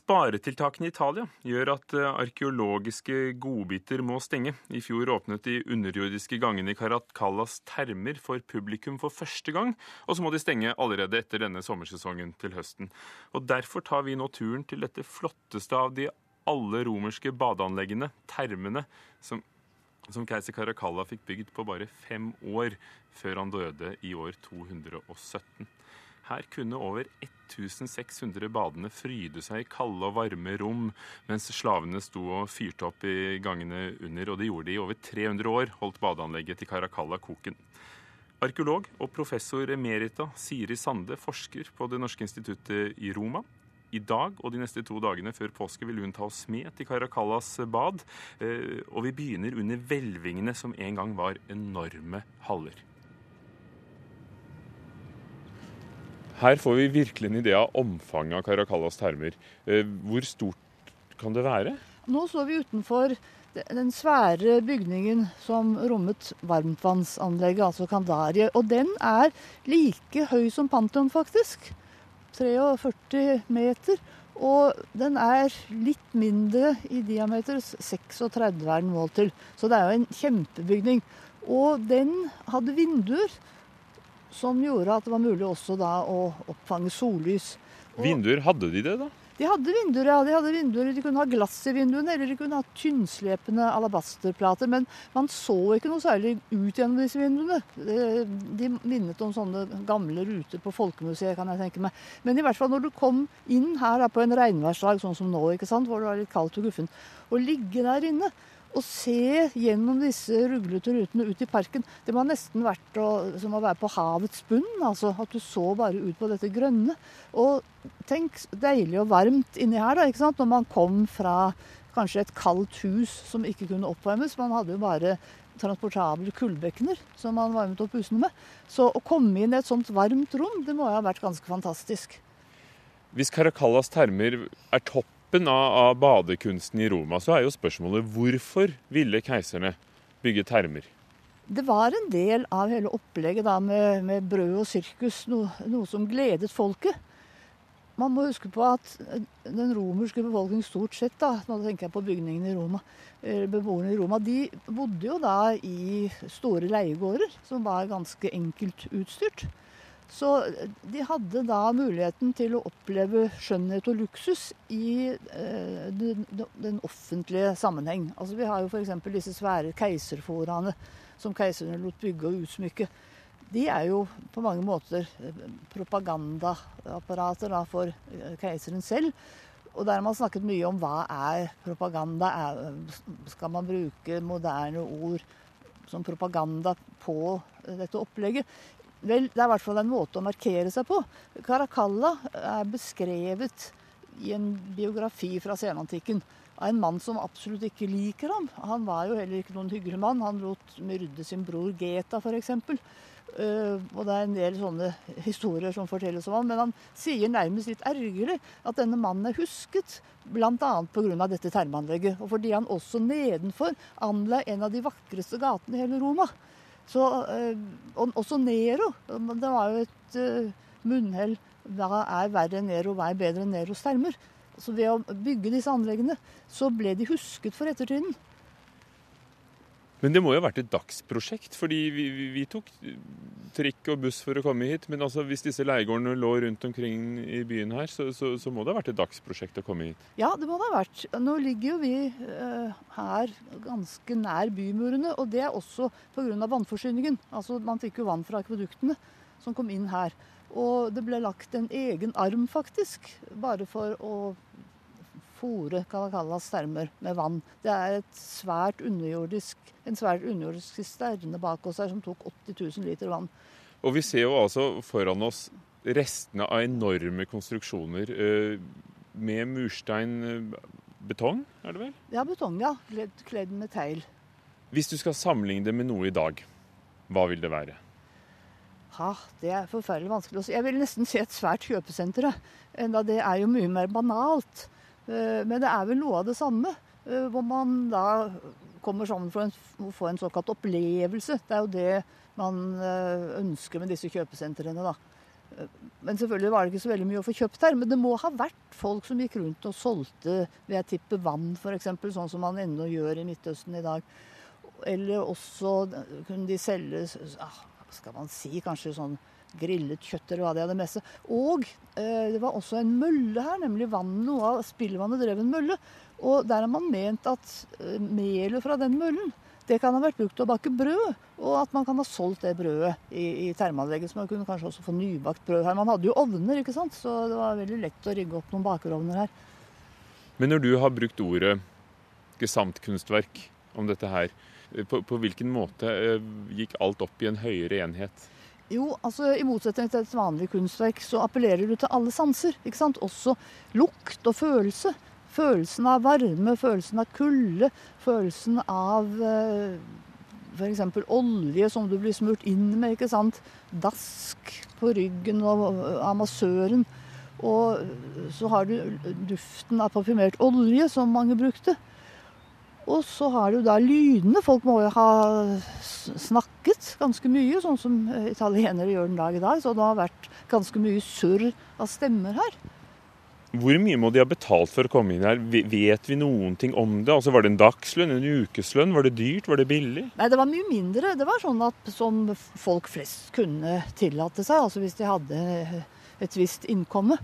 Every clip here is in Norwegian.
Sparetiltakene i Italia gjør at eh, arkeologiske godbiter må stenge. I fjor åpnet de underjordiske gangene i Caracallas termer for publikum for første gang, og så må de stenge allerede etter denne sommersesongen til høsten. Og Derfor tar vi nå turen til dette flotteste av de alle romerske badeanleggene, termene, som, som keiser Caracalla fikk bygd på bare fem år før han døde i år 217. Her kunne over 1600 badende fryde seg i kalde og varme rom, mens slavene sto og fyrte opp i gangene under, og det gjorde de i over 300 år, holdt badeanlegget til Caracalla koken. Arkeolog og professor emerita Siri Sande forsker på Det norske instituttet i Roma. I dag og de neste to dagene før påske vil hun ta oss med til Caracallas bad. Eh, og vi begynner under hvelvingene som en gang var enorme haller. Her får vi virkelig en idé av omfanget av Caracallas termer. Eh, hvor stort kan det være? Nå står vi utenfor den svære bygningen som rommet varmtvannsanlegget, altså Kandarie. Og den er like høy som Pantheon, faktisk. 43 meter. Og den er litt mindre i diameter. 36 er den målt til. Så det er jo en kjempebygning. Og den hadde vinduer som gjorde at det var mulig også da å oppfange sollys. Og vinduer, hadde de det, da? De hadde vinduer, ja. De hadde vinduer, de kunne ha glass i vinduene, eller de kunne ha tynnslepende alabasterplater. Men man så ikke noe særlig ut gjennom disse vinduene. De minnet om sånne gamle ruter på Folkemuseet, kan jeg tenke meg. Men i hvert fall når du kom inn her da, på en regnværsdag, sånn som nå, ikke sant, hvor det var litt kaldt og guffent, og ligge der inne å se gjennom disse ruglete rutene ut i parken, det må nesten vært å, som å være på havets bunn. altså At du så bare ut på dette grønne. Og tenk deilig og varmt inni her, da, ikke sant? når man kom fra kanskje et kaldt hus som ikke kunne oppvarmes. Man hadde jo bare transportable kullbekkener som man varmet opp husene med. Så å komme inn i et sånt varmt rom, det må jo ha vært ganske fantastisk. Hvis Caracallas termer er topp toppen av, av badekunsten i Roma, så er jo spørsmålet hvorfor ville keiserne bygge termer? Det var en del av hele opplegget da, med, med, brød og sirkus, noe, noe, som gledet folket. Man må huske på at den romerske befolkningen stort sett, da, nå tenker jeg på bygningene i Roma, beboerne i Roma, de bodde jo da i store leiegårder som var ganske enkelt utstyrt. Så de hadde da muligheten til å oppleve skjønnhet og luksus i eh, den, offentlige sammenheng. Altså Vi har jo f.eks. disse svære keiserforaene som keiserne lot bygge og utsmykke. De er jo på mange måter eh, propagandaapparater for eh, keiseren selv. Og der har man snakket mye om hva er propaganda. Er, skal man bruke moderne ord som propaganda på dette opplegget? Vel, det er i hvert fall en måte å markere seg på. Caracalla er beskrevet i en biografi fra senantikken av en mann som absolutt ikke liker ham. Han var jo heller ikke noen hyggelig mann. Han lot myrde sin bror Geta, f.eks. Uh, eh, og det er en del sånne historier som fortelles om ham. Men han sier nærmest litt ergerlig at denne mannen er husket bl.a. pga. dette termeanlegget. Og fordi han også nedenfor anla en av de vakreste gatene i hele Roma. Så, eh, og også Nero. Det var jo et uh, munnhell. Hva er verre enn Nero, hva er bedre enn Neros termer? Så ved å bygge disse anleggene, så ble de husket for ettertiden. Men det må jo ha vært et dagsprosjekt, fordi vi, vi, tok trikk og buss for å komme hit. Men altså, hvis disse leiegårdene lå rundt omkring i byen her, så, så, så, må det ha vært et dagsprosjekt å komme hit? Ja, det må det ha vært. Nå ligger jo vi uh, her ganske nær bymurene, og det er også pga. vannforsyningen. Altså, Man fikk jo vann fra akveduktene som kom inn her. Og det ble lagt en egen arm, faktisk, bare for å fòre Kalakalas stermer med vann. Det er svært en svært underjordisk sisterne bak oss her som tok 80 000 liter vann. Og vi ser jo altså foran oss restene av enorme konstruksjoner eh, med murstein eh, betong, er det vel? Ja, betong, ja. Kledd med teil. Hvis du skal sammenligne det med noe i dag, hva vil det være? Ha, det er forferdelig vanskelig å si. Jeg vil nesten si et svært kjøpesenter. Enda det er jo mye mer banalt. Eh, men det er vel noe av det samme, eh, hvor man da kommer sammen for å få en såkalt opplevelse. Det er jo det man eh, ønsker med disse kjøpesentrene. da. Men selvfølgelig var det ikke så veldig mye å få kjøpt her. Men det må ha vært folk som gikk rundt og solgte vil jeg tippe vann, f.eks., sånn som man ennå gjør i Midtøsten i dag. Eller også kunne de selge ah, skal man si, kanskje sånn grillet kjøtt eller hva de hadde med seg. Og eh, det var også en mølle her, nemlig vann, noe av spillvannet drev en mølle. Og der har man ment at eh, melet fra den møllen det kan ha vært brukt til å bake brød, og at man kan ha solgt det brødet i, i termeanlegget. Så man kunne kanskje også få nybakt brød her. Man hadde jo ovner, ikke sant? så det var veldig lett å rigge opp noen bakerovner her. Men når du har brukt ordet gesamtkunstverk om dette her, på, på hvilken måte eh, gikk alt opp i en høyere enhet? Jo, altså I motsetning til et vanlig kunstverk så appellerer du til alle sanser. ikke sant? Også lukt og følelse. Følelsen av varme, følelsen av kulde, følelsen av eh, f.eks. olje som du blir smurt inn med. ikke sant? Dask på ryggen av massøren. Og så har du duften av parfymert olje, som mange brukte. Og så har du da lydene. Folk må jo ha snakket ganske mye, sånn som italienere gjør den dag i dag. Så det har vært ganske mye surr av stemmer her. Hvor mye må de ha betalt for å komme inn her? Vet vi noen ting om det? Altså Var det en dagslønn, en ukeslønn? Var det dyrt? Var det billig? Nei, det var mye mindre. Det var sånn at som folk flest kunne tillate seg, altså hvis de hadde et visst innkomme.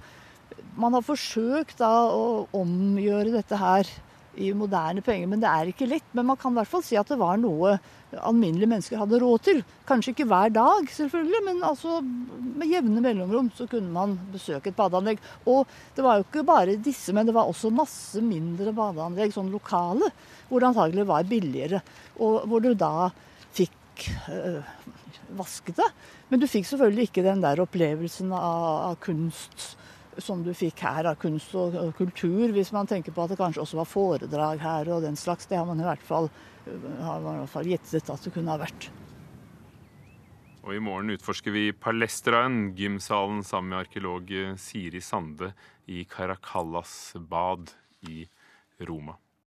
Man har forsøkt da å omgjøre dette her i moderne penger, men det er ikke lett. Men man kan i hvert fall si at det var noe alminnelige mennesker hadde råd til. Kanskje ikke hver dag, selvfølgelig, men altså med jevne mellomrom så kunne man besøke et badeanlegg. Og det var jo ikke bare disse, men det var også masse mindre badeanlegg, sånn lokale, hvor det antagelig var billigere. Og hvor du da fikk øh, vasket det. Men du fikk selvfølgelig ikke den der opplevelsen av, av kunst som du fikk her av kunst og kultur, hvis man tenker på at det kanskje også var foredrag her og den slags. Det har man i hvert fall, har man i hvert fall gjettet at det kunne ha vært. Og i morgen utforsker vi Palestraen, gymsalen, sammen med arkeolog Siri Sande i Caracallas bad i Roma.